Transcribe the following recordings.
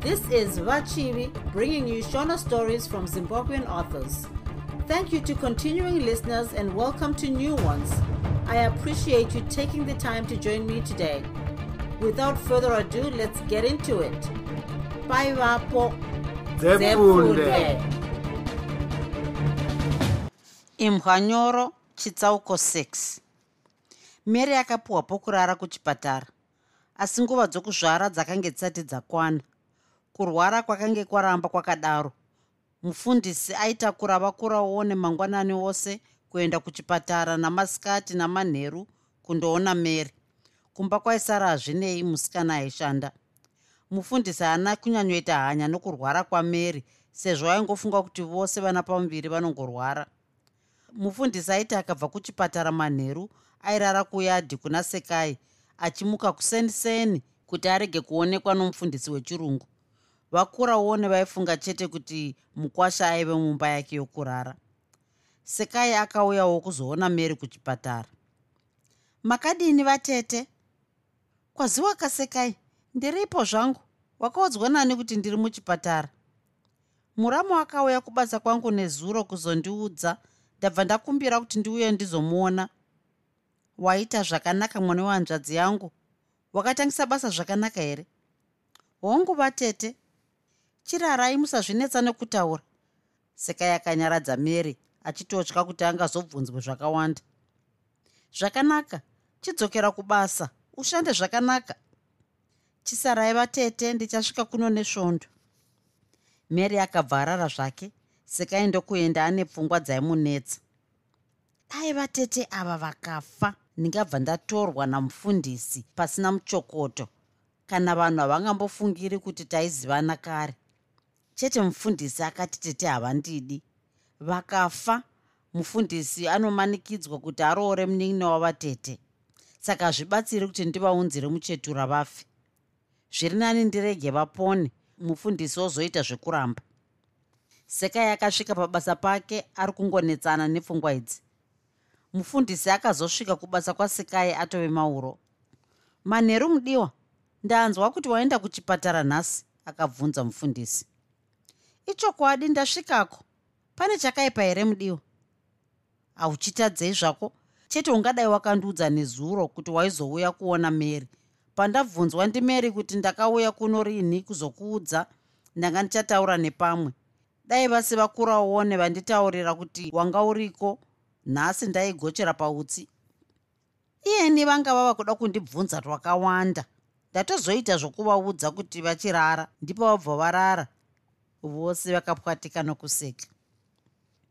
This is Vachivi bringing you Shona stories from Zimbabwean authors. Thank you to continuing listeners and welcome to new ones. I appreciate you taking the time to join me today. Without further ado, let's get into it. Bye, Vapo. Zefunde. imhwanyoro chitsauko 6 mary akapiwa pokurara kuchipatara asi nguva dzokuzvara dzakange dzisati dzakwana kurwara kwakange kwaramba kwakadaro. Mufundisi aitakura vakurawo nemangwanani ose kuenda kuchipatara namasikati namanheru kundoona mary. Kumba kwaisara hazvinei musikana aishanda. Mufundisi haana kunyanyoita hanya nokurwara kwamary sezvo aingofunga kuti vose vana pamuviri vanongorwara. Mufundisi aiti akabva kuchipatara manheru airara kuyadhi kuna sekai achimuka kuseniseni kuti arege kuonekwa nomufundisi wechirungu vakuraone vaifunga chete kuti mukwasha aive mumba yake yokurara. Sekai akauyawo kuzoona mary kuchipatara. Makadini vatete? Kwaziwa kasekai ndiripo zvangu. Wakaudzwa nani kuti ndiri muchipatara? Muramo akauya kubasa kwangu nezuro kuzondiudza. Ndabva ndakumbira kuti ndiuye ndizomuona. Waita zvakanaka mwana wehanzvadzi yangu. Wakatangisa basa zvakanaka here? Hongu vatete chirarai musazvinetsa nekutaura. Seka yakanyaradza mary achitotya kuti angazobvunzwe zvakawanda. Zvakanaka chidzokera kubasa ushande zvakanaka. Chisarai vatete ndichasvika kuno nesvondo. Mary akabva arara zvake sekaindokuenda ane pfungwa dzaimunetsa. Dai vatete ava vakafa ndingabva ndatorwa namufundisi pasina muchokoto. Kana vanhu havangambofungiri kuti taizivana kare chete mufundisi akati tete havandidi. Vakafa. Mufundisi anomanikidzwa kuti aroore munin'ina wavatete. Saka hazvibatsiri kuti ndivaunzire muchetura vafe zviri nani ndirege vapone. Mufundisi wozoita zvekuramba. Sekai akasvika pabasa pake ari kungonetsana nepfungwa idzi. Mufundisi akazosvika kubasa kwasekai atove mauro. Manheru mudiwa ndanzwa kuti waenda kuchipatara nhasi akabvunza mufundisi ichokwadi ndasvikako. Pane chakaipa here mudiwa hauchitadzei zvako. Chete ungadai wakandiudza nezuro kuti waizouya kuona mary. Pandabvunzwa ndimary kuti ndakauya kuno rinhi kuzokuudza ndanga ndichataura nepamwe. Dai vasi vakuraone vanditaurira kuti wanga uriko nhasi ndaigochera pautsi. Iyeni vanga vava kuda kundibvunza rwakawanda. Ndatozoita zvokuvaudza kuti vachirara ndipo vabva varara vose vakapwatika nokuseka.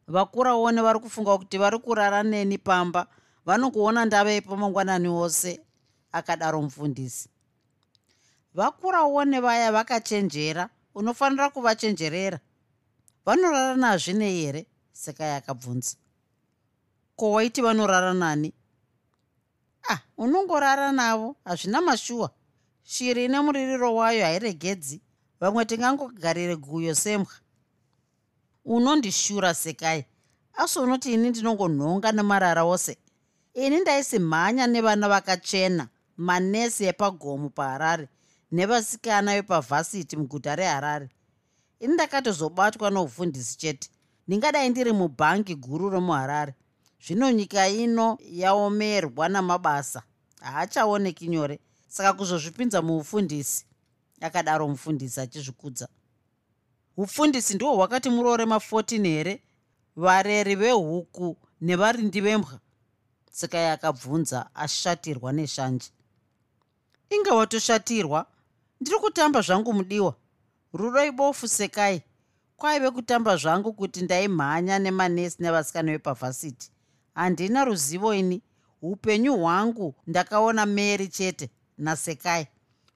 Vakuraone vari kufunga kuti vari kurara neni pamba vanongoona ndaveipo mangwanani ose akadaro mufundisi. Vakuraone vaya vakachenjera unofanira kuvachenjerera. Vanorara nazvinei here sekai akabvunza ko waiti vanorara nani? Ah unongorara navo hazvina mashuwa shiri ine muririro wayo hairegedzi vamwe tingangogarire guyo semwa unondishura sekai. Asi unoti ini ndinongonhonga nemarara ose. Ini ndaisi mhanya nevana vakachena manesi epagomo paharare nevasikana vepavhasiti muguta reharare. Ini ndakatozobatwa noufundisi chete. Ndingadai ndiri mubhangi guru remuharare. Zvino nyika ino yaomerwa namabasa. Haachaoneki nyore. Saka kuzozvipinza muufundisi akadaro mufundisi achizvikudza. Ufundisi ndihwo hwakati muroore ma14 here? Vareri vehuku nevarindi vembwa. Sekai akabvunza ashatirwa neshanje. Inge watoshatirwa? Ndiri kutamba zvangu mudiwa. Rudo ibofu sekai. Kwaive kutamba zvangu kuti ndaimhanya nemanesi nevasikana vepavhasiti. Handina ruzivo ini. Upenyu hwangu ndakaona mary chete nasekai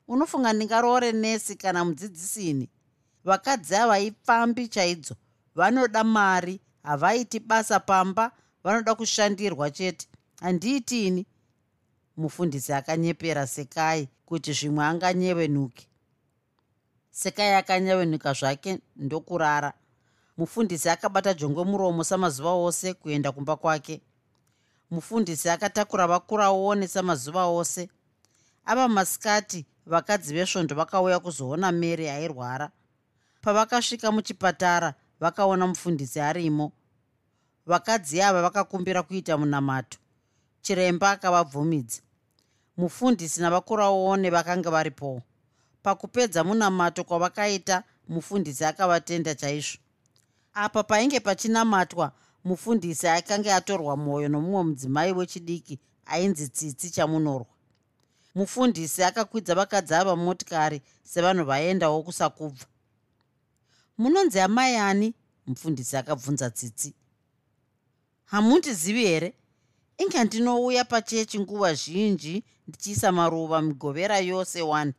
unofunga ndingaroore nesi kana mudzidzisini? Vakadzi havaipfambi chaidzo. Vanoda mari havaiti basa pamba vanoda kushandirwa chete. Handiitini mufundisi akanyepera sekai kuti zvimwe anganyevenuke. Sekai akanyavenuka zvake ndokurara. Mufundisi akabata jongwe muromo samazuva ose kuenda kumba kwake. Mufundisi akatakura vakuraone samazuva ose. Ava masikati vakadzi vesvondo vakauya kuzoona mary airwara. Pavakasvika muchipatara vakaona mufundisi arimo. Vakadzi ava vakakumbira kuita munamato. Chiremba akavabvumidza. Mufundisi navakuraone vakanga varipowo. Pakupedza munamato kwavakaita mufundisi akavatenda chaizvo. Apa painge pachinamatwa mufundisi akanga atorwa mwoyo nomumwe mudzimai wechidiki ainzi tsitsi chamunorwa mufundisi akakwidza vakadzi ava motikari sevanhu vaendawo kusakubva. Munonzi amai ani? Mufundisi akabvunza tsitsi. Hamundizivi here? Inga ndinouya pachechi nguva zhinji ndichiisa maruva migovera yose 1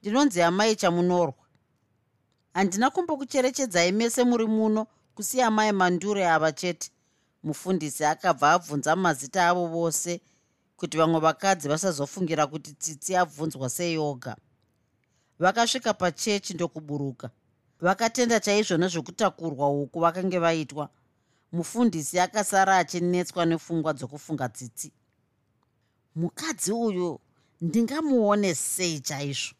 ndinonzi amai chamunorwa. Handina kumbokucherechedzai mese muri muno kusiya amai mandure ava chete. Mufundisi akabva abvunza mazita avo vose kuti vamwe vakadzi vasazofungira kuti tsitsi abvunzwa seyoga. Vakasvika pachechi ndokuburuka. Vakatenda chaizvo nezvekutakurwa uku vakange vaitwa. Mufundisi akasara achinetswa nepfungwa dzokufunga tsitsi. Mukadzi uyu ndingamuone sei chaizvo?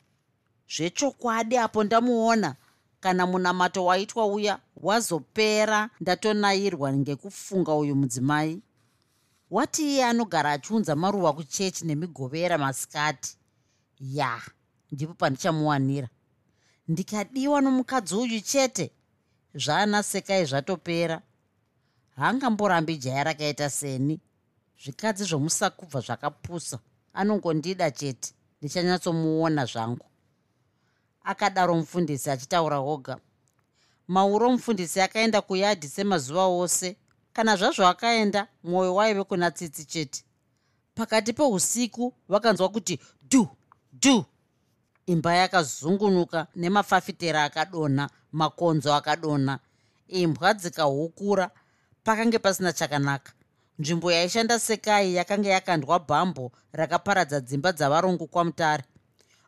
Zvechokwadi apo ndamuona. Kana munamato waitwa uya wazopera ndatonayirwa ngekufunga uyu mudzimai wati iye anogara achiunza maruva kuchechi nemigovera masikati? Ya ndipo pandichamuwanira. Ndikadiwa nomukadzi uyu chete? Zvaanasekai zvatopera. Haangamborambi jaya rakaita seni. Zvikadzi zvomusakubva zvakapusa. Anongondida chete. Ndichanyatsomuona zvangu. Akadaro mufundisi achitaura oga. Mauro mufundisi akaenda kuyadhi semazuva ose kana zvazvo akaenda mwoyo waive kuna tsitsi chete. Pakati peusiku vakanzwa kuti dhu dhu imba yakazungunuka nemafafitera akadonha makonzo akadonha imbwa dzikahukura pakange pasina chakanaka. Nzvimbo yaishanda sekai yakanga yakandwa bhambo rakaparadza dzimba dzavarungu kwamutare.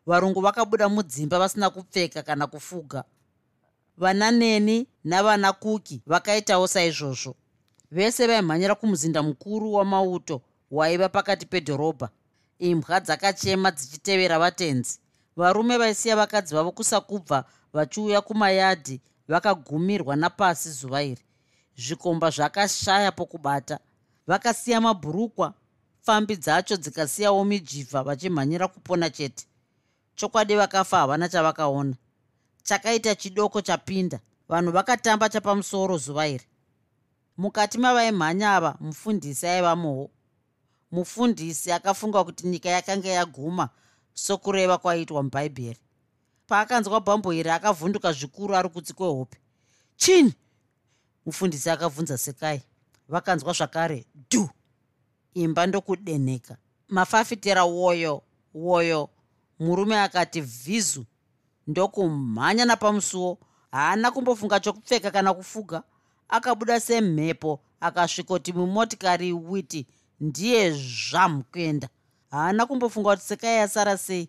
Varungu vakabuda mudzimba vasina kupfeka kana kufuga. Vana neni navana kuki vakaitawo saizvozvo vese vaimhanyira kumuzinda mukuru wamauto waiva pakati pedhorobha. Imbwa dzakachema dzichitevera vatenzi. Varume vaisiya vakadzi vavo kusakubva vachiuya kumayadhi vakagumirwa napasi zuva iri. Zvikomba zvakashaya pokubata. Vakasiya mabhurukwa pfambi dzacho dzikasiyawo mijivha vachimhanyira kupona chete. Chokwadi vakafa havana chavakaona. Chakaita chidoko chapinda. Vanhu vakatamba chapamusoro zuva iri mukati mavaimhanya ava mufundisi aivamowo mufundisi akafunga kuti nyika yakanga yaguma sokureva kwaiitwa mubhaibheri paakanzwa bhambo iri akavhunduka zvikuru ari kutsi kwehope. Chini mufundisi akabvunza sekai. Vakanzwa zvakare dhu imba ndokudenheka. Mafafitera woyo woyo. Murume akati vhizu ndokumhanya napamusuwo. Haana kumbofunga chokupfeka kana kufuga akabuda semhepo akasvikoti mumotikari witi ndiye zvamu kuenda haana kumbofunga kuti sekai yasara sei.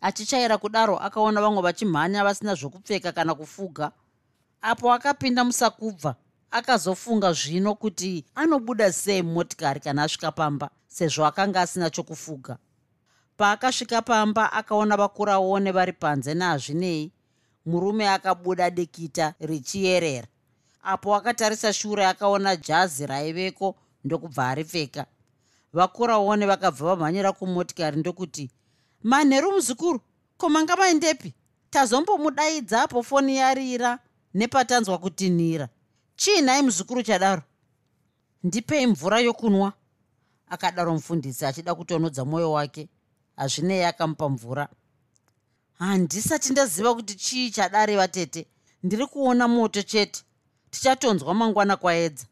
Achichaira kudaro akaona vamwe vachimhanya vasina zvokupfeka kana kufuga. Apo akapinda musakubva akazofunga zvino kuti anobuda sei mumotikari kana asvika pamba sezvo akanga asina chokufuga. Paakasvika pamba akaona vakuraone vari panze nahazvinei murume akabuda dikita richiyerera apo akatarisa shure akaona jazi raiveko ndokubva aripfeka. Vakuraone vakabva vamhanyira kumotikari ndokuti manheru muzukuru ko manga maindepi tazombomudaidzapo foni yarira nepatanzwa kutinhira. Chiinhai muzukuru chadaro? Ndipei mvura yokunwa akadaro mufundisi achida kutonodza mwoyo wake. Hazvinei akamupa mvura. Handisati ndaziva kuti chii chadareva tete ndiri kuona moto chete tichatonzwa mangwana kwaedza.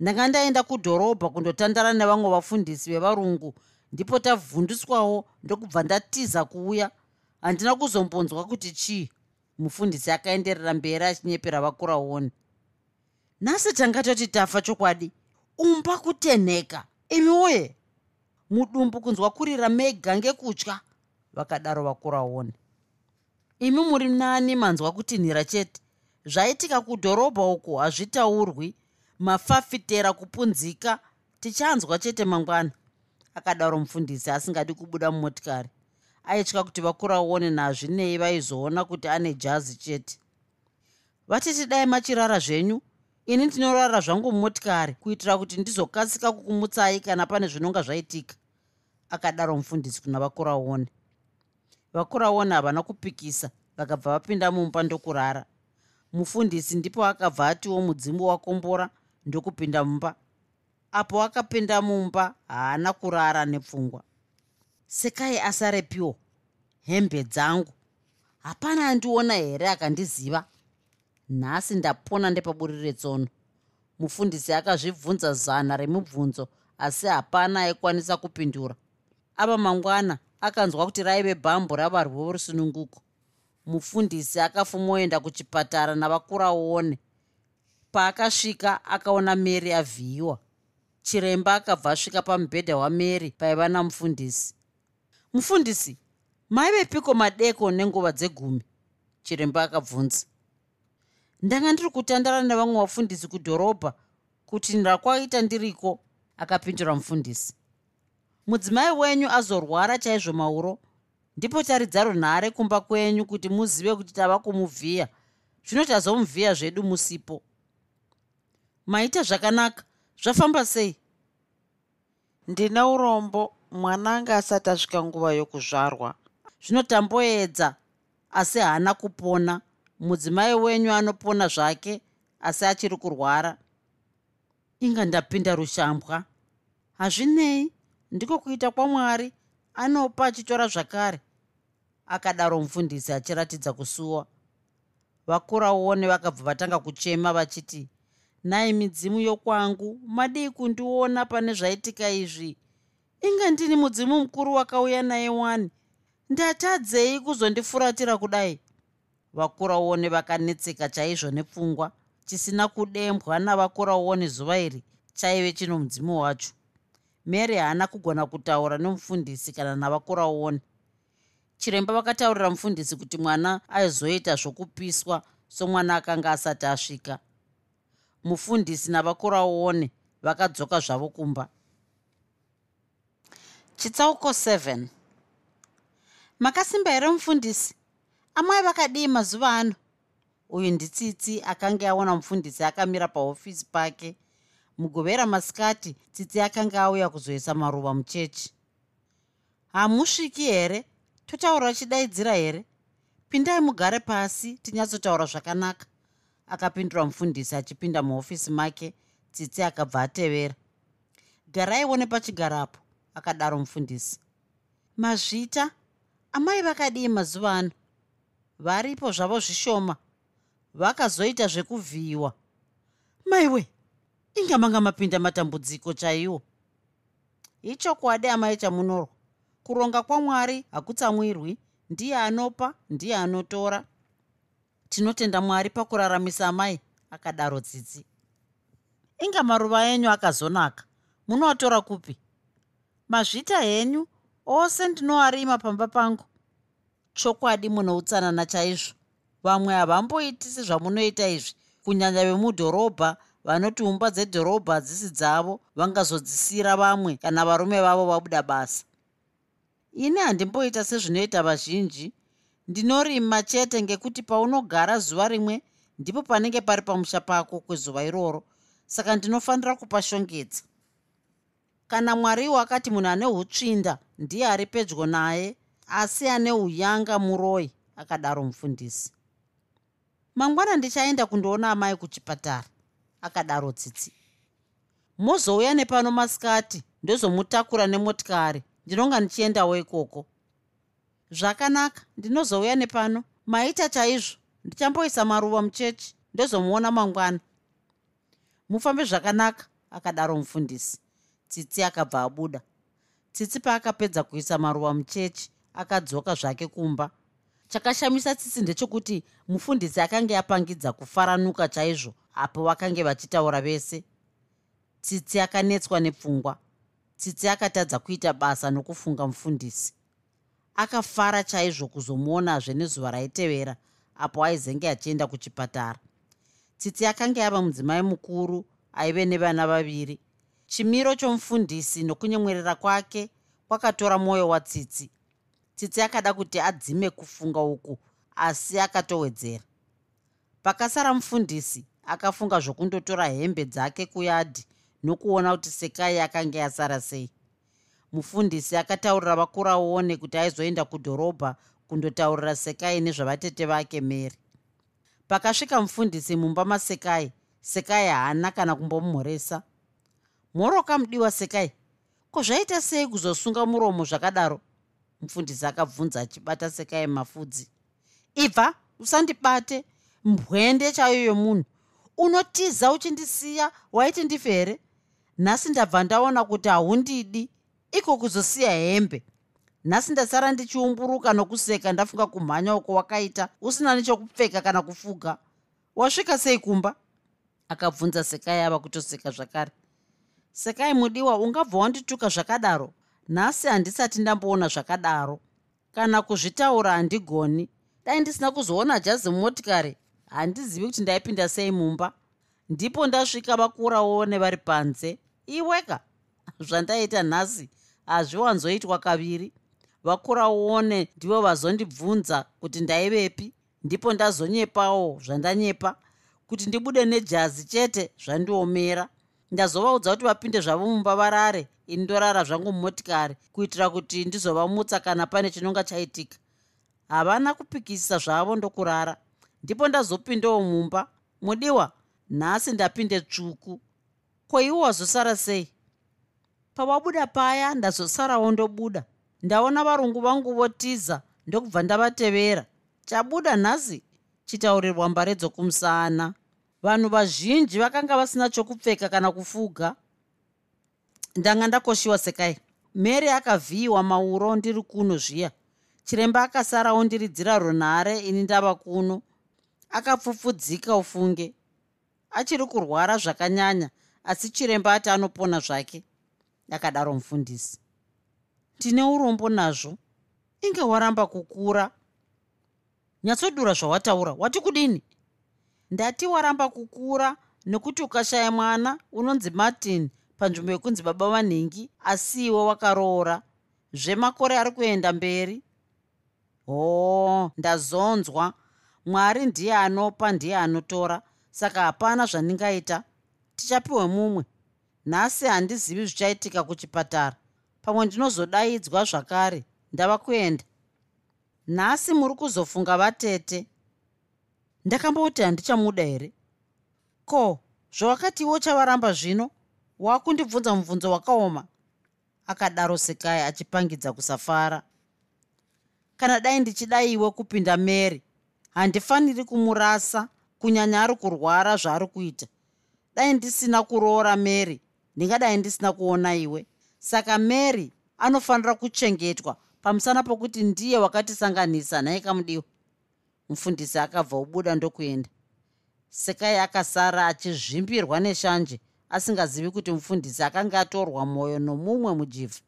Ndanga ndaenda kudhorobha kundotandara nevamwe vafundisi vevarungu ndipo tavhunduswawo ndokubva ndatiza kuuya. Handina kuzombonzwa kuti chii. Mufundisi akaenderera mberi achinyepera vakuraoni nhasi tanga toti tafa chokwadi umba kutenheka imi woye mudumbu kunzwa kurira mega ngekutya vakadaro vakuraoni imi muri nani manzwa kutinhira chete zvaitika kudhorobha uku hazvitaurwi. Mafafitera kupunzika. Tichanzwa chete mangwana. Akadaro mufundisi asingadi kubuda mumotikari. Aitya kuti vakuraone nazvinei vaizoona kuti ane jazi chete. Vatiti dai machirara zvenyu. Ini ndinorara zvangu mumotikari kuitira kuti ndizokasika kukumutsai kana pane zvinonga zvaitika. Akadaro mufundisi kuna vakuraone vakuraone havana kupikisa. Vakabva vapinda mumba ndokurara mufundisi ndipo akabva atiwo mudzimu wakombora ndokupinda mumba. Apo akapinda mumba haana kurara nepfungwa. Sekai asarepiwo hembe dzangu. Hapana andiona here akandiziva? Nhasi ndapona ndepaburi retsono mufundisi akazvibvunza zana remibvunzo asi hapana aikwanisa kupindura. Ava mangwana akanzwa kuti raive bhambo ravarwi vorusununguko mufundisi akafumoenda kuchipatara navakuraone. Paakasvika akaona mary avhiyiwa. Chiremba akabva asvika pamubhedha wamary paiva namufundisi. Mufundisi maive piko madeko nenguva dzegumi chiremba akabvunza. Ndanga ndiri kutandara nevamwe vafundisi kudhorobha kuti ndakwaita ndiriko akapindura mufundisi. Mudzimai wenyu azorwara chaizvo mauro ndipo taridza runhare kumba kwenyu kuti muzive kuti tava kumuvhiya. Zvino tazomuvhiya zvedu musipo. Maita zvakanaka. Zvafamba sei? Ndina urombo. Mwana anga asati asvika nguva yokuzvarwa. Zvino tamboedza asi haana kupona. Mudzimai wenyu anopona zvake asi achiri kurwara. Inga ndapinda rushambwa. Hazvinei? Ndiko kuita kwamwari. Anopa achitora zvakare akadaro mufundisi achiratidza kusuwa vakuraone vakabva vatanga kuchema vachiti nai midzimu yokwangu madii kundiona pane zvaitika izvi? Inga ndini mudzimu mukuru wakauya naye wani. Ndatadzei kuzondifuratira kudai. Vakuraone vakanetseka chaizvo nepfungwa chisina kudembwa navakuraone zuva iri chaive chino mudzimu wacho. Mary haana kugona kutaura nemufundisi kana navakuraone chiremba vakataurira mufundisi kuti mwana aizoita zvokupiswa somwana akanga asati asvika. Mufundisi navakuraone vakadzoka zvavo kumba. Chitsauko 7 makasimba here mufundisi? Amai vakadii mazuva ano? Uyu nditsitsi akanga aona mufundisi akamira pahofisi pake. Mugovera masikati tsitsi akanga auya kuzoisa maruva muchechi. Hamusviki here totaura chidaidzira here? Pindai mugare pasi tinyatsotaura zvakanaka. Akapindura mufundisi achipinda muhofisi make tsitsi akabva atevera. Garaiwo nepachigarapo akadaro mufundisi mazvita? Amai vakadii mazuva ano? Varipo zvavo zvishoma. Vakazoita zvekuvhiyiwa maiwe inga manga mapinda matambudziko chaiwo? Ichokwadi amai chamunorwa kuronga kwamwari hakutsamwirwi. Ndiye anopa ndiye anotora. Tinotenda mwari pakuraramisa amai akadaro tsitsi. Inga maruva enyu akazonaka munoatora kupi? Mazvita henyu ose ndinoarima pamba pangu. Chokwadi muno utsanana chaizvo. Vamwe havamboiti sezvamunoita izvi. Kunyanya vemudhorobha vanoti umba dzedhorobha hadzisi dzavo vangazodzisira vamwe kana varume vavo vabuda basa ini handimboita sezvinoita vazhinji. Ndinorima chete ngekuti paunogara zuva rimwe ndipo panenge pari pamusha pako kwezuva iroro. Saka ndinofanira kupashongedza kana mwariwo akati munhu ane utsvinda ndiye ari pedyo naye asi ane uyanga muroi akadaro mufundisi. Mangwana ndichaenda kundoona amai kuchipatara akadaro tsitsi. Mozouya nepano masikati ndozomutakura nemotikari ndinonga ndichiendawo ikoko zvakanaka ndinozouya nepano. Maita chaizvo ndichamboisa maruva muchechi ndozomuona mangwana. Mufambe zvakanaka akadaro mufundisi. Tsitsi akabva abuda. Tsitsi paakapedza kuisa maruva muchechi akadzoka zvake kumba. Chakashamisa tsitsi ndechekuti mufundisi akanga apangidza kufaranuka chaizvo apo vakange vachitaura vese. Tsitsi akanetswa nepfungwa tsitsi akatadza kuita basa nokufunga mufundisi akafara chaizvo kuzomuonazve nezuva raitevera apo aizenge achienda kuchipatara. Tsitsi akanga ava mudzimai mukuru aive nevana vaviri. Chimiro chomufundisi nokunyemwerera kwake kwakatora mwoyo watsitsi tsitsi. Akada kuti adzime kufunga uku asi akatowedzera. Pakasara mufundisi akafunga zvokundotora hembe dzake kuyadhi nokuona kuti sekai akanga yasara sei. Mufundisi akataurira vakuraone kuti aizoenda kudhorobha kundotaurira sekai nezvavatete vake mary. Pakasvika mufundisi mumba masekai sekai haana kana kumbomumhoresa mhoroka mudiwa sekai ko zvaita sei kuzosunga muromo zvakadaro? Mufundisi akabvunza achibata sekai mafudzi. Ibva usandibate. Mbwende chaiyo yomunhu. Unotiza uchindisiya waiti ndife here nhasi ndabva ndaona kuti haundidi iko kuzosiya hembe. Nhasi ndasara ndichiumburuka nokuseka ndafunga kumhanya uko wakaita usina nechokupfeka kana kufuga. Wasvika sei kumba? Akabvunza sekai ava kutoseka zvakare. Sekai mudiwa ungabva wandituka zvakadaro? Nhasi handisati ndamboona zvakadaro. Kana kuzvitaura handigoni. Dai ndisina kuzoona jazi mumotikari handizivi kuti ndaipinda sei mumba. Ndipo ndasvika vakuraone vari panze iweka zvandaita nhasi hazviwanzoitwa kaviri. Vakuraone ndivo vazondibvunza kuti ndaivepi ndipo ndazonyepawo zvandanyepa kuti ndibude nejazi chete zvandiomera. Ndazovaudza kuti vapinde zvavo mumba varare ini ndorara zvangu mumotikari kuitira kuti ndizovamutsa kana pane chinonga chaitika. Havana kupikisa zvavo ndokurara ndipo ndazopindawo mumba. Mudiwa nhasi ndapinde tsvuku ko iwo wazosara sei? Pawabuda paya ndazosarawo ndobuda ndaona varungu vangu votiza ndokubva ndavatevera. Chabuda nhasi chitaurirwa mbare dzokumusana. Vanhu vazhinji vakanga vasina chokupfeka kana kufuga. Ndanga ndakoshiwa sekai. Mary akavhiyiwa mauro ndiri kuno zviya. Chiremba akasarawo ndiridzira runhare ini ndava kuno. Akapfupfudzika ufunge. Achiri kurwara zvakanyanya asi chiremba ati anopona zvake akadaro mufundisi. Ndine urombo nazvo inge waramba kukura. Nyatsodura zvawataura wati kudini? Ndati waramba kukura nekuti ukashaya mwana unonzi martin panzvimbo yekunzi baba vanhingi asiiwe wakaroora. Zvemakore ari kuenda mberi. Hoo ndazonzwa. Mwari ndiye anopa ndiye anotora. Saka hapana zvandingaita tichapiwe mumwe. Nhasi handizivi zvichaitika kuchipatara. Pamwe ndinozodaidzwa zvakare ndava kuenda. Nhasi muri kuzofunga vatete. Ndakamboti handichamuda here? Ko zvawakatiwo chavaramba zvino? Wakundibvunza mubvunzo wakaoma. Akadaro sekai achipangidza kusafara. Kana dai ndichidaiwe kupinda mary handifaniri kumurasa kunyanya ari kurwara zvaari kuita dai ndisina kuroora mary. Ndingadai ndisina kuona iwe. Saka mary anofanira kuchengetwa pamusana pokuti ndiye wakatisanganisa nhaye kamudiwa mufundisi akabva ubuda ndokuenda. Sekai akasara achizvimbirwa neshanje asingazivi kuti mufundisi akanga atorwa mwoyo nomumwe mujivha.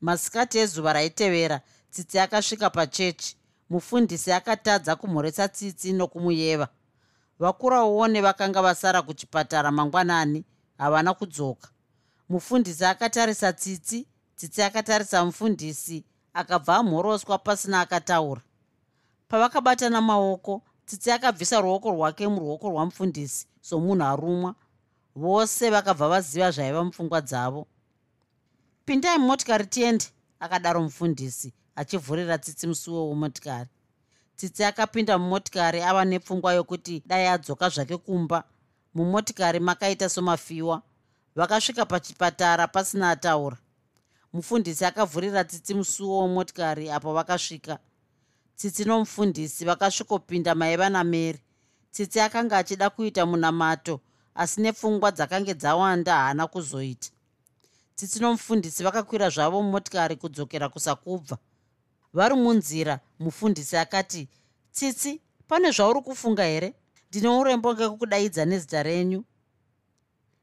Masikati ezuva raitevera tsitsi akasvika pachechi. Mufundisi akatadza kumhoresa tsitsi nokumuyeva vakurauone vakanga vasara kuchipatara mangwanani havana kudzoka. Mufundisi akatarisa tsitsi tsitsi akatarisa mufundisi akabva amhoroswa pasina akataura. Pavakabatana maoko tsitsi akabvisa ruoko rwake muruoko rwamufundisi somunhu arumwa. Vose vakabva vaziva zvaiva mupfungwa dzavo. Pindai mumotikari tiende akadaro mufundisi achivhurira tsitsi musuwo wemotikari tsitsi akapinda mumotikari ava nepfungwa yokuti dai adzoka zvake kumba. Mumotikari makaita somafiwa vakasvika pachipatara pasina ataura. Mufundisi akavhurira tsitsi musuwo wemotikari apo vakasvika. Tsitsi nomufundisi vakasvikopinda maiva namary tsitsi akanga achida kuita munamato asi nepfungwa dzakange dzawanda haana kuzoita. Tsitsi nomufundisi vakakwira zvavo mumotikari kudzokera kusakubva vari munzira mufundisi akati tsitsi pane zvauri kufunga here? Ndine urembo ngekukudaidza nezita renyu.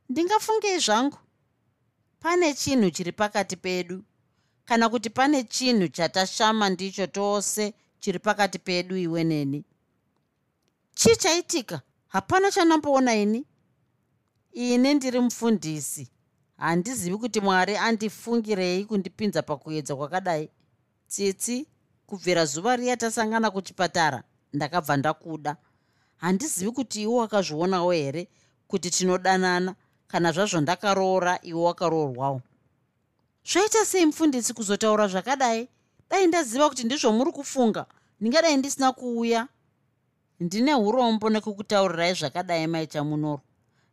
Ndingafungei zvangu. Pane chinhu chiri pakati pedu. Kana kuti pane chinhu chatashama ndicho tose chiri pakati pedu iwe neni. Chii chaitika hapana chandamboona ini? Ini ndiri mufundisi. Handizivi kuti mwari andifungirei kundipinza pakuedza kwakadai tsitsi kubvira zuva riya tasangana kuchipatara ndakabva ndakuda. Handizivi kuti iwe wakazvionawo here kuti tinodanana kana zvazvo ndakaroora iwe wakaroorwawo. Zvaita sei mufundisi kuzotaura zvakadai? Dai ndaziva kuti ndizvo muri kufunga ndingadai ndisina kuuya. Ndine urombo nekukutaurirai zvakadai maichamunoro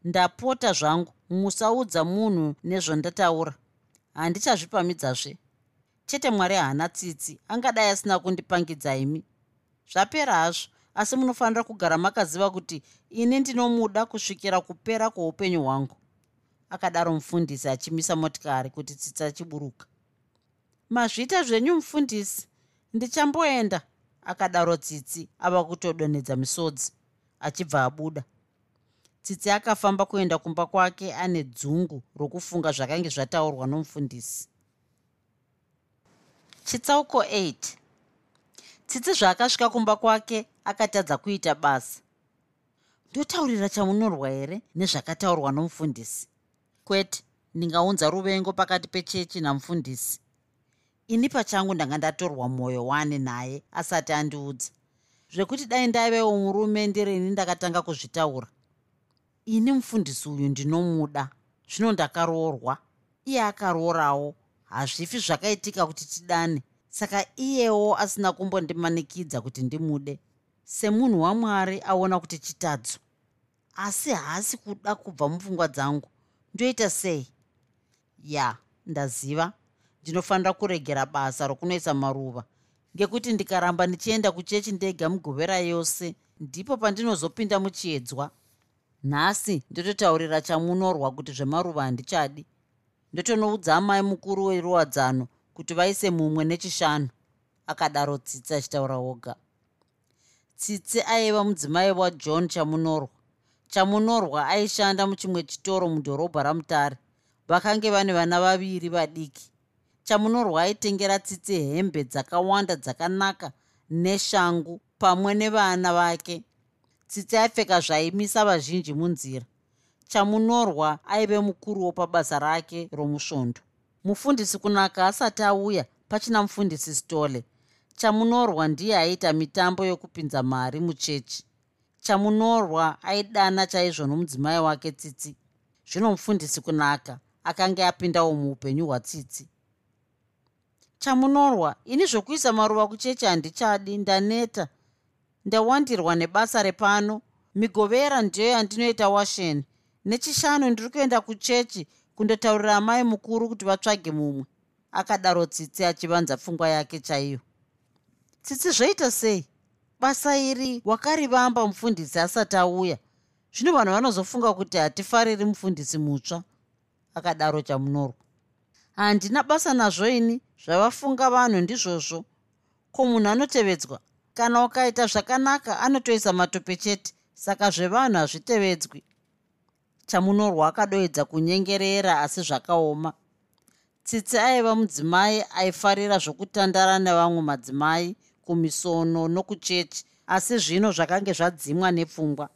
ndapota zvangu musaudza munhu nezvandataura. Handichazvipamidzazve chete mwari haana tsitsi angadai asina kundipangidza imi. Zvapera hazvo asi munofanira kugara makaziva kuti ini ndinomuda kusvikira kupera kweupenyu hwangu. Akadaro mufundisi achimisa motikari kuti tsitsi achiburuka. Mazviita zvenyu mufundisi ndichamboenda akadaro tsitsi ava kutodonhedza misodzi achibva abuda. Tsitsi akafamba kuenda kumba kwake ane dzungu rokufunga zvakange zvataurwa nomufundisi chitsauko 8 tsitsi zvaakasvika kumba kwake akatadza kuita basa. Ndotaurira chamunorwa here nezvakataurwa nomufundisi? Kwete ndingaunza ruvengo pakati pechechi namufundisi. Ini pachangu ndanga ndatorwa mwoyo wane naye asati andiudza. Zvekuti dai ndaivewo murume ndirini ndakatanga kuzvitaura? Ini mufundisi uyu ndinomuda. Zvino ndakaroorwa. Iye akaroorawo hazvifi zvakaitika kuti tidane. Saka iyewo asina kumbondimanikidza kuti ndimude. Semunhu wamwari aona kuti chitadzo. Asi haasi kuda kubva mupfungwa dzangu. Ndoita sei? Ya ndaziva. Ndinofanira kuregera basa rokunoisa maruva. Ngekuti ndikaramba ndichienda kuchechi ndega mugovera yose ndipo pandinozopinda muchiedzwa. Nhasi ndototaurira chamunorwa kuti zvemaruva handichadi ndotonoudza amai mukuru weruwadzano kuti vaise mumwe nechishanu akadaro tsitsi achitaura woga tsitsi aiva mudzimai wajohn chamunorwa. Chamunorwa aishanda muchimwe chitoro mudhorobha ramutare. Vakange vane vana vaviri vadiki. Chamunorwa aitengera tsitsi hembe dzakawanda dzakanaka neshangu pamwe nevana vake. Tsitsi aipfeka zvaimisa vazhinji munzira chamunorwa aive mukuruwo pabasa rake romusvondo. Mufundisi kunaka asati auya pachina mufundisi stole chamunorwa ndiye aiita mitambo yokupinza mari muchechi. Chamunorwa aidana chaizvo nomudzimai wake tsitsi. Zvino mufundisi kunaka akanga apindawo muupenyu hwatsitsi. Chamunorwa ini zvokuisa maruva kuchechi handichadi ndaneta. Ndawandirwa nebasa repano. Migovera ndiyo yandinoita washeni nechishanu ndiri kuenda kuchechi kundotaurira amai mukuru kuti vatsvage mumwe. Akadaro tsitsi achivanza pfungwa yake chaiyo. Tsitsi zvoita sei? Basa iri wakarivamba mufundisi asati auya. Zvino vanhu vanozofunga kuti hatifariri mufundisi mutsva akadaro chamunorwa. Handina basa nazvo ini zvavafunga vanhu ndizvozvo. Ko munhu anotevedzwa? Kana ukaita zvakanaka anotoisa matope chete. Saka zvevanhu hazvitevedzwi chamunorwa akadoedza kunyengerera asi zvakaoma. Tsitsi aiva mudzimai aifarira zvokutandara nevamwe madzimai kumisono nokuchechi asi zvino zvakange zvadzimwa nepfungwa.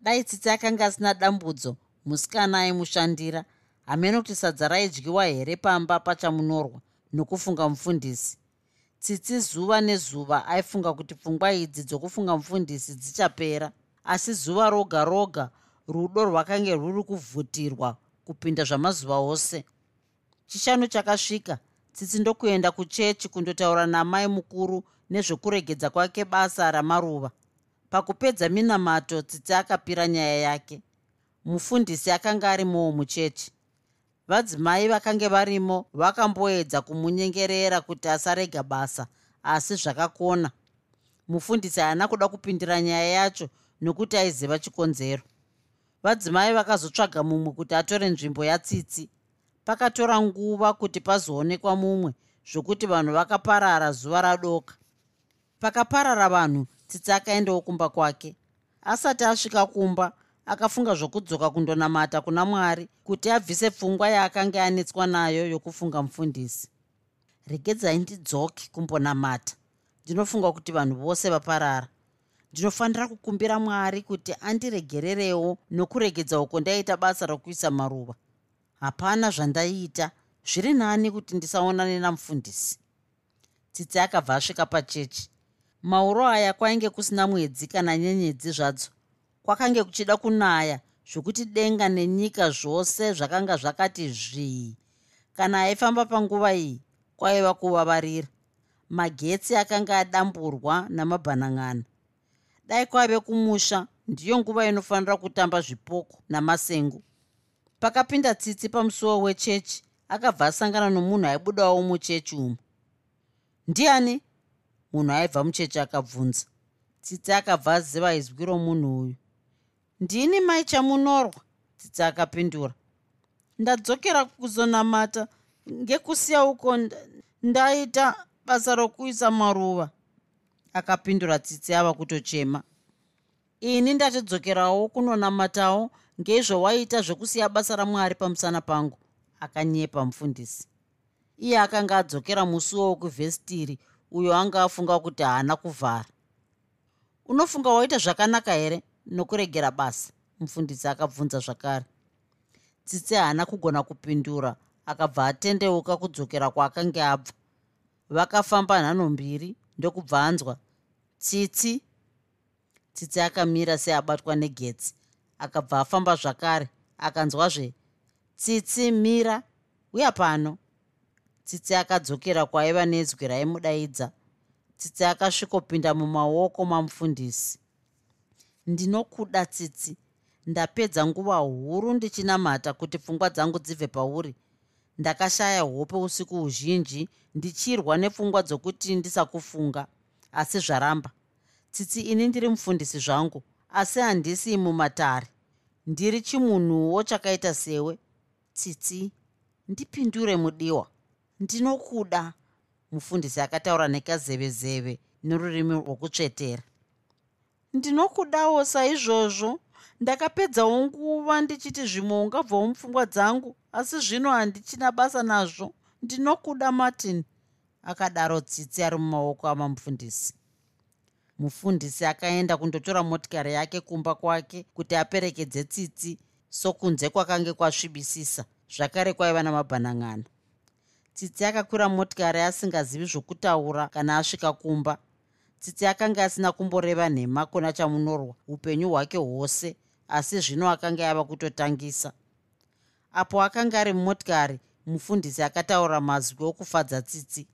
Dai tsitsi akanga asina dambudzo musikana aimushandira. Hamene kuti sadza raidyiwa here pamba pachamunorwa nokufunga mufundisi? Tsitsi zuva nezuva aifunga kuti pfungwa idzi dzokufunga mufundisi dzichapera asi zuva roga roga rudo rwakange rwuri kuvhutirwa kupinda zvamazuva ose. Chishanu chakasvika tsitsi ndokuenda kuchechi kundotaura namai mukuru nezvekuregedza kwake basa ramaruva. Pakupedza minamato tsitsi akapira nyaya yake. Mufundisi akanga arimowo muchechi. Vadzimai vakange varimo vakamboedza kumunyengerera kuti asarega basa asi zvakakona. Mufundisi haana kuda kupindira nyaya yacho nokuti aiziva chikonzero vadzimai vakazotsvaga mumwe kuti atore nzvimbo yatsitsi. Pakatora nguva kuti pazoonekwa mumwe zvokuti vanhu vakaparara zuva radoka. Pakaparara vanhu tsitsi akaendawo kumba kwake. Asati asvika kumba akafunga zvokudzoka kundonamata kuna mwari kuti abvise pfungwa yaakanga anetswa nayo yokufunga mufundisi. Regedzai ndidzoki kumbonamata. Ndinofunga kuti vanhu vose vaparara ndinofanira kukumbira mwari kuti andiregererewo nokuregedza uko ndaita basa rokuisa maruva. Hapana zvandaiita zviri nani kuti ndisaonane namufundisi? Tsitsi akabva asvika pachechi. Mauro aya kwainge kusina mwedzi kana nyenyedzi zvadzo. Kwakange kuchida kunaya zvokuti denga nenyika zvose zvakanga zvakati zvii. Kana aifamba panguva iyi kwaiva kuvavarira. Magetsi akanga adamburwa namabhanang'ana dai kwaive kumusha ndiyo nguva inofanira kutamba zvipoko namasengu pakapinda tsitsi pamusuwo wechechi akabva asangana nomunhu aibudawo muchechi umu. Ndiani? Munhu aibva muchechi akabvunza. Tsitsi akabva aziva izwi romunhu uyu. Ndini mai chamunorwa tsitsi akapindura. Ndadzokera kuzonamata ngekusiya uko ndaita basa rokuisa maruva akapindura tsitsi ava kutochema. Ini ndatidzokerawo kunonamatawo ngeizvo waita zvekusiya basa ramwari pamusana pangu akanyepa mufundisi. Iye akanga adzokera musuwo wokuvhestiri uyo anga afunga kuti haana kuvhara. Unofunga waita zvakanaka here nokuregera basa? Mufundisi akabvunza zvakare. Tsitsi haana kugona kupindura akabva atendeuka kudzokera kwaakanga abva. Vakafamba nhano mbiri ndokubva anzwa tsitsi. Tsitsi akamira seabatwa negetsi akabva afamba zvakare akanzwazve tsitsi mira. Uya pano. Tsitsi akadzokera kwaiva nenzwi raimudaidza tsitsi akasvikopinda mumaoko mamufundisi. Ndinokuda tsitsi. Ndapedza nguva huru ndichinamata kuti pfungwa dzangu dzibve pauri. Ndakashaya hope usiku huzhinji ndichirwa nepfungwa dzokuti ndisakufunga asi zvaramba. Tsitsi ini ndiri mufundisi zvangu asi handisi mumatare. Ndiri chimunhuwo chakaita sewe. Tsitsi ndipindure mudiwa. Ndinokuda mufundisi akataura nekazevezeve norurimi rwokutsvetera. Ndinokudawo saizvozvo ndakapedzawo nguva ndichiti zvimwe ungabvawo mupfungwa dzangu asi zvino handichina basa nazvo. Ndinokuda martin akadaro tsitsi ari mumaoko amamufundisi. Mufundisi akaenda kundotora motikari yake kumba kwake kuti aperekedze tsitsi sokunze kwakange kwasvibisisa zvakare kwaiva namabhanang'ana tsitsi akakwira motikari asingazivi zvokutaura kana asvika kumba. Tsitsi akanga asina kumboreva nhema kuna chamunorwa upenyu hwake hwose asi zvino akanga yava kutotangisa. Apo akanga ari mumotikari mufundisi akataura mazwi okufadza tsitsi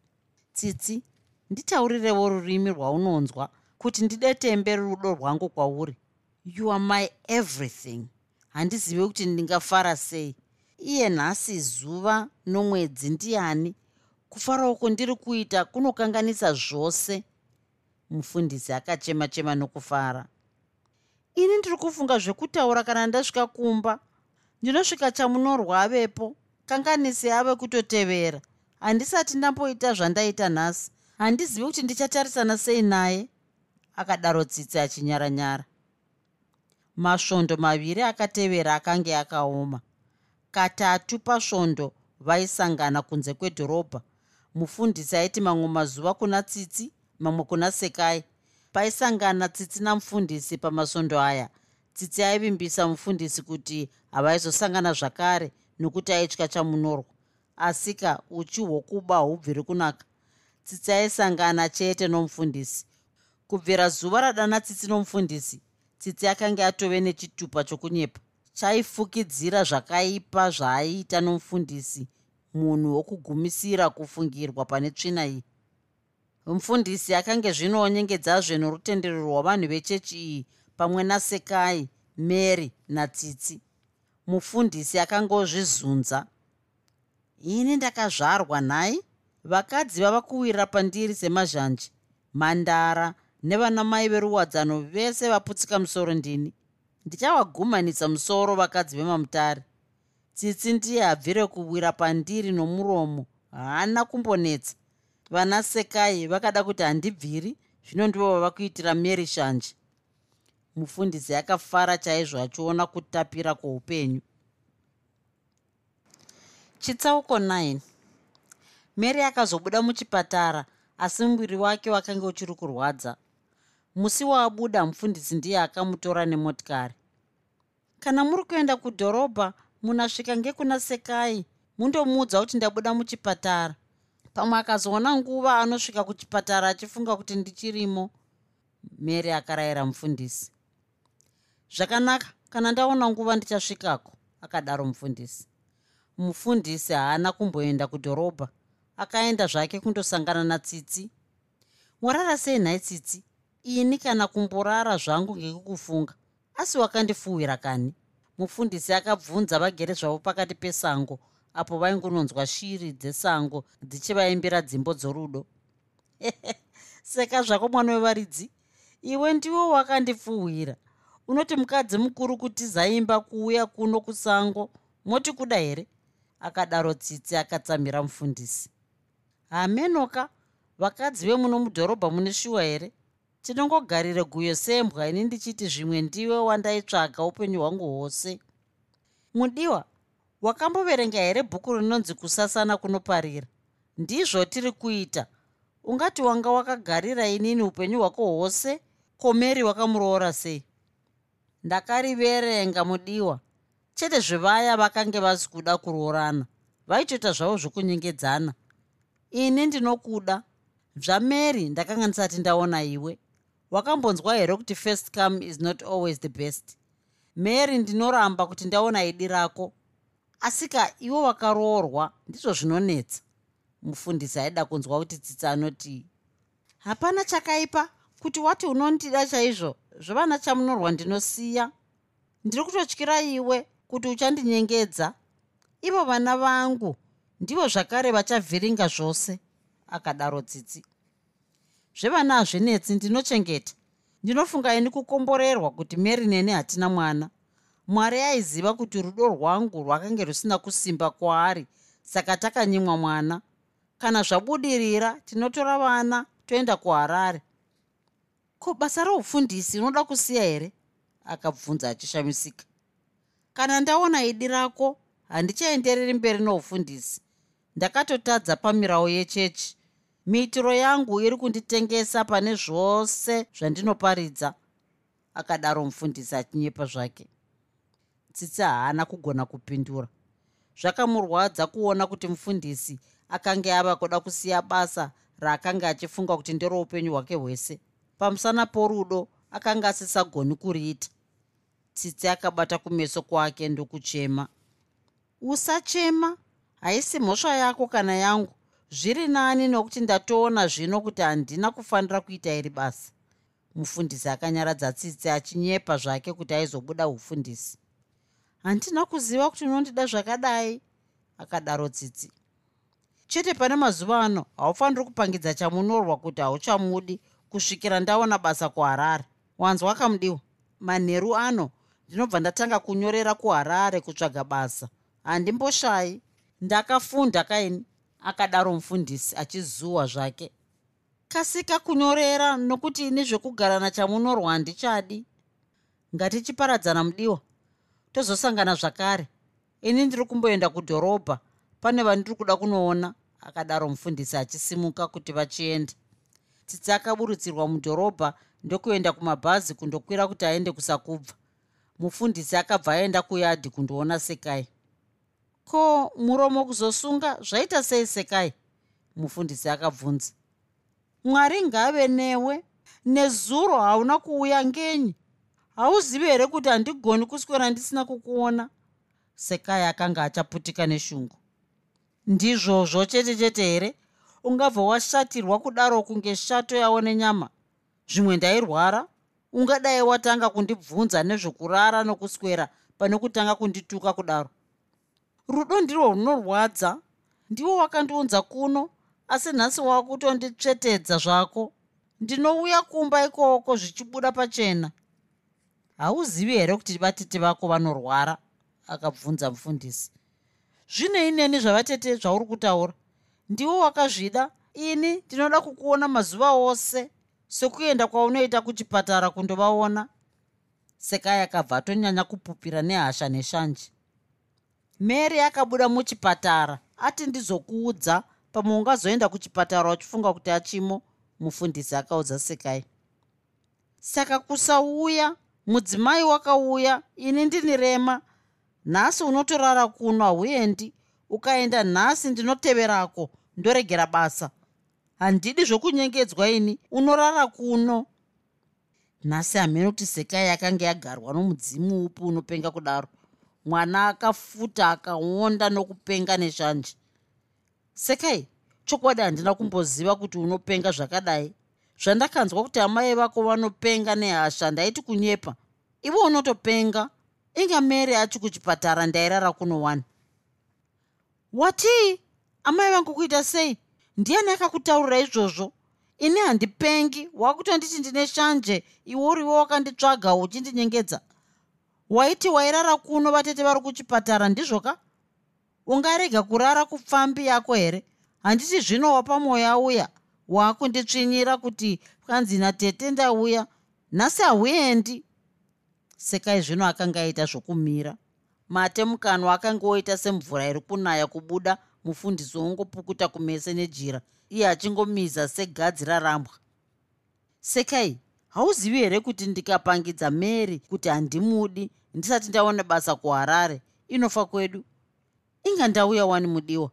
tsitsi nditaurirewo rurimi rwaunonzwa kuti ndidetembe rudo rwangu kwauri. You are my everything. Handizivi kuti ndingafara sei. Iye nhasi zuva nomwedzi ndiani? Kufarawo kwandiri kuita kunokanganisa zvose. Mufundisi akachema chema nokufara. Ini ndiri kufunga zvekutaura kana ndasvika kumba. Ndinosvika chamunorwa avepo. Kanganisi ave kutotevera handisati ndamboita zvandaita nhasi. Handizivi kuti ndichatarisana sei naye. Akadaro tsitsi achinyaranyara. Masvondo maviri akatevera akange akaoma. Katatu pasvondo vaisangana kunze kwedhorobha. Mufundisi aiti mamwe mazuva kuna tsitsi mamwe kuna sekai. Paisangana tsitsi namufundisi pamasvondo aya tsitsi aivimbisa mufundisi kuti havaizosangana zvakare nokuti aitya chamunorwa asika uchi hwokuba hubviri kunaka. Tsitsi aisangana chete nomufundisi. Kubvira zuva radana tsitsi nomufundisi tsitsi akanga atove nechitupa chokunyepa. Chaifukidzira zvakaipa zvaaiita nomufundisi munhu wokugumisira kufungirwa pane tsvina iyi. Mufundisi akange zvino onyengedzazve norutendero rwavanhu vechechi iyi pamwe nasekai mary natsitsi mufundisi akanga ozvizunza ini ndakazvarwa nhai. Vakadzi vava kuwirira pandiri semazhanji. Mhandara nevana mai veruwadzano vese vaputsika musoro ndini. Ndichavagumanisa musoro vakadzi vemamutare. Tsitsi ndiye habvire kuwira pandiri nomuromo haana kumbonetsa. Vana sekai vakada kuti handibviri zvino ndivo vava kuitira mary shanje. Mufundisi akafara chaizvo achiona kutapira kwoupenyu chitsauko 9 mary akazobuda muchipatara asi muviri wake wakanga uchiri kurwadza. Musi waabuda mufundisi ndiye akamutora nemotikari. Kana muri kuenda kudhorobha munasvika ngekuna sekai mundomuudza kuti ndabuda muchipatara. Pamwe akazoona nguva anosvika kuchipatara achifunga kuti ndichirimo. Mary akarayira mufundisi. Zvakanaka kana ndaona nguva ndichasvikako akadaro mufundisi mufundisi haana kumboenda kudhorobha. Akaenda zvake kundosangana natsitsi. Warara sei nhai tsitsi? Ini kana kumborara zvangu ngekukufunga asi wakandifuwira kani? Mufundisi akabvunza vagere zvavo pakati pesango apo vaingunonzwa shiri dzesango dzichivaimbira dzimbo dzorudo. Seka zvako mwana wevaridzi iwe ndiwo wakandifuwira. Unoti mukadzi mukuru kuti zaimba kuuya kuno kusango moti kuda here akadaro tsitsi akatsamira mufundisi. Hamenoka vakadzi vemuno mudhorobha mune shuwa here? Tinongogarire guyo sembwa ini ndichiti zvimwe ndiwe wandaitsvaga upenyu hwangu hwose. Mudiwa wakamboverenga here bhuku rinonzi kusasana kunoparira? Ndizvo tiri kuita. Ungati wanga wakagarira inini upenyu hwako hwose? Komeri wakamuroora sei? Ndakariverenga mudiwa chete zvevaya vakange vasi kuda kuroorana vaitoita zvavo zvokunyengedzana. Ini ndinokuda. Zvamary ndakanga ndisati ndaona iwe. Wakambonzwa here kuti first come is not always the best? Mary ndinoramba kuti ndaona idi rako. Asika iwo wakaroorwa ndizvo zvinonetsa. Mufundisi aida kunzwa kuti tsitsi anoti hapana chakaipa? Kuti wati unondida chaizvo? Zvevana chamunorwa ndinosiya. Ndiri kutotyira iwe kuti uchandinyengedza ivo vana vangu ndivo zvakare vachavhiringa zvose akadaro tsitsi. Zvevana hazvinetsi ndinochengeta. Ndinofunga ini kukomborerwa kuti mary neni hatina mwana. Mwari aiziva kuti rudo rwangu rwakange rusina kusimba kwaari saka takanyimwa mwana. Kana zvabudirira tinotora vana toenda kuharare. Ko basa reufundisi unoda kusiya here? Akabvunza achishamisika kana ndaona idi rako handichaendereri mberi noufundisi. Ndakatotadza pamirawo yechechi. Miitiro yangu iri kunditengesa pane zvose zvandinoparidza akadaro mufundisi achinyepa zvake. Tsitsi haana kugona kupindura. Zvakamurwadza kuona kuti mufundisi akanga ava kuda kusiya basa raakanga achifunga kuti nderoupenyu hwake hwese. Pamusana porudo akanga asisagoni kuriita tsitsi akabata kumeso kwake ndokuchema. Usachema? Haisi mhosva yako kana yangu. Zviri nani nokuti ndatoona zvino kuti handina kufanira kuita iri basa? Mufundisi akanyaradza tsitsi achinyepa zvake kuti aizobuda ufundisi. Handina kuziva kuti unondida zvakadai akadaro tsitsi. Chete pane mazuva ano haufaniri kupangidza chamunorwa kuti hauchamudi kusvikira ndaona basa kuharare. Wanzwa kamudiwa manheru ano ndinobva ndatanga kunyorera kuharare kutsvaga basa. Handimboshayi. Ndakafunda kaini akadaro mufundisi achizuwa zvake. Kasika kunyorera nokuti ini zvekugara nachamunorwa handichadi. Ngatichiparadzana mudiwa. Tozosangana zvakare. Ini ndiri kumboenda kudhorobha. Pane vandiri kuda kunoona akadaro mufundisi achisimuka kuti vachienda. Tsitsi akaburutsirwa mudhorobha ndokuenda kumabhazi kundokwira kuti aende kusakubva mufundisi akabva aenda kuyadhi kundoona sekai. Ko muromo kuzosunga? Zvaita sei sekai? Mufundisi akabvunza. Mwari ngave newe. Nezuro hauna kuuya ngenyi. Hauzivi here kuti handigoni kuswera ndisina kukuona? Sekai akanga achaputika neshungu. Ndizvozvo chete chete here? Ungabva washatirwa kudaro kunge shato yaone nyama zvimwe ndairwara ungadai watanga kundibvunza nezvekurara nokuswera pane kutanga kundituka kudaro. Rudo ndirwo runorwadza ndiwo wakandiunza kuno asi nhasi wakutonditsvetedza zvako. Ndinouya kumba ikoko zvichibuda pachena. Hauzivi here kuti vatete vako vanorwara? Akabvunza mufundisi. Zvinei neni zvavatete zvauri kutaura? Ndiwo wakazvida ini ndinoda kukuona mazuva ose sekuenda kwaunoita kuchipatara kundovaona sekai akabva atonyanya kupupira nehasha neshanje. Mary akabuda muchipatara ati ndizokuudza pamwe ungazoenda kuchipatara uchifunga kuti achimo mufundisi akaudza sekai saka kusauya mudzimai wakauya ini ndini rema nhasi unotorara kuno hauendi ukaenda nhasi ndinoteverako ndoregera basa handidi zvokunyengedzwa ini. Unorara kuno. Nhasi hamene kuti sekai yakanga yagarwa nomudzimu upi unopenga kudaro. Mwana akafuta akaonda nokupenga neshanje sekai chokwadi handina kumboziva kuti unopenga zvakadai. Zvandakanzwa kuti amai vako vanopenga nehasha ndaiti kunyepa. Ivo unotopenga. Inga mary achi kuchipatara ndairara kuno wani. Watii amai vangu kuita sei ndiani akakutaurira izvozvo? Ini handipengi. Wakutonditi ndine shanje iwe uriwo wakanditsvaga uchindinyengedza waiti wairara kuno vatete vari kuchipatara ndizvoka? Ungarega kurara kupfambi yako here? Handiti zvino wapamwoyo auya waakunditsvinyira kuti kanzi natete ndauya. Nhasi hauendi. Sekai zvino akanga aita zvokumira. Mate mukanwa akanga oita semvura iri kunaya kubuda mufundisi wongopukuta kumese nejira iye achingomiza segadzi rarambwa. Sekai hauzivi here kuti ndikapangidza mary kuti handimudi ndisati ndaona basa kuharare inofa kwedu. Inga ndauya wani mudiwa?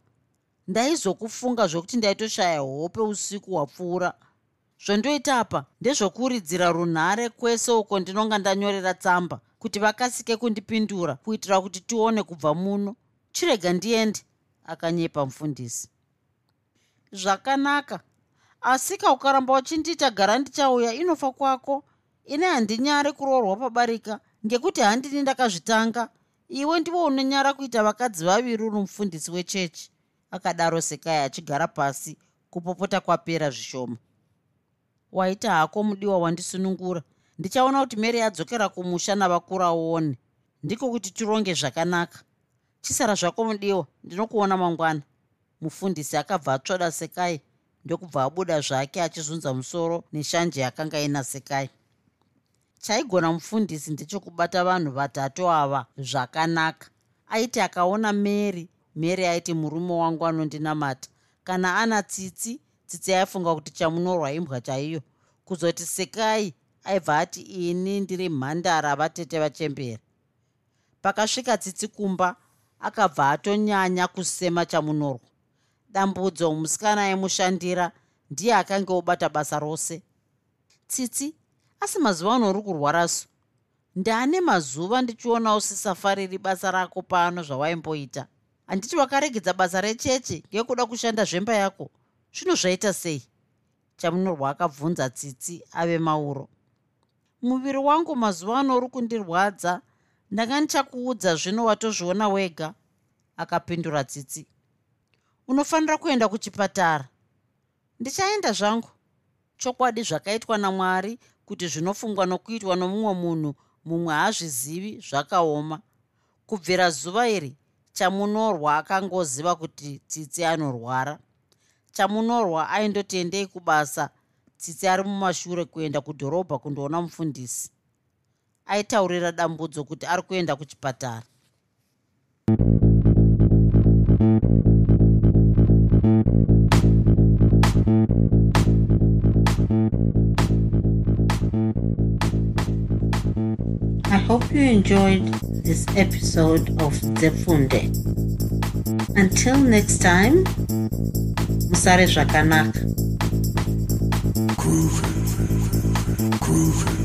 Ndaizokufunga zvokuti ndaitoshaya hope usiku hwapfuura. Zvondoita apa ndezvokuridzira runhare kwese uko ndinonga ndanyorera tsamba kuti vakasike kundipindura kuitira kuti tione kubva muno. Chirega ndiende akanyepa mufundisi. Zvakanaka. Asika ukaramba uchindiita gara ndichauya inofa kwako. Ine handinyare kuroorwa pabarika ngekuti handini ndakazvitanga. Iwe ndiwo unonyara kuita vakadzi vaviri uri mufundisi wechechi. Akadaro sekai achigara pasi kupopota kwapera zvishoma. Waita hako mudiwa wandisunungura. Ndichaona kuti mary adzokera kumusha navakuraone ndiko kuti tironge zvakanaka chisara zvako mudiwa ndinokuona mangwana. Mufundisi akabva atsvoda sekai ndokubva abuda zvake achizunza musoro neshanje yakanga ina sekai. Chaigona mufundisi ndechokubata vanhu vatatu ava zvakanaka. Aiti akaona mary mary aiti murume wangu anondinamata. Kana ana tsitsi tsitsi aifunga kuti chamunorwa imbwa chaiyo. Kuzoti sekai aibva ati ini ndiri mhandara vatete vachembera pakasvika tsitsi kumba akabva atonyanya kusema chamunorwa dambudzo musikana aimushandira ndiye akange obata basa rose. Tsitsi asi mazuva ano uri kurwaraso ndaane mazuva ndichiona usisafariri basa rako pano zvawaimboita. Handiti wakaregedza basa rechechi ngekuda kushanda zvemba yako. Zvino zvaita sei? Chamunorwa akabvunza tsitsi ave mauro. Muviri wangu mazuva ano uri kundirwadza ndanga ndichakuudza zvino watozviona wega akapindura tsitsi. Unofanira kuenda kuchipatara. Ndichaenda zvangu. Chokwadi zvakaitwa namwari kuti zvinofungwa nokuitwa nomumwe munhu mumwe haazvizivi zvakaoma. Kubvira zuva iri chamunorwa akangoziva kuti tsitsi anorwara. Chamunorwa aindotiendei kubasa tsitsi ari mumashure kuenda kudhorobha kundoona mufundisi aitaurira dambudzo kuti ari kuenda kuchipatara I hope you enjoyed this episode of Zefunde. Until next time, Musare Zvakanaka. Groovy, groovy.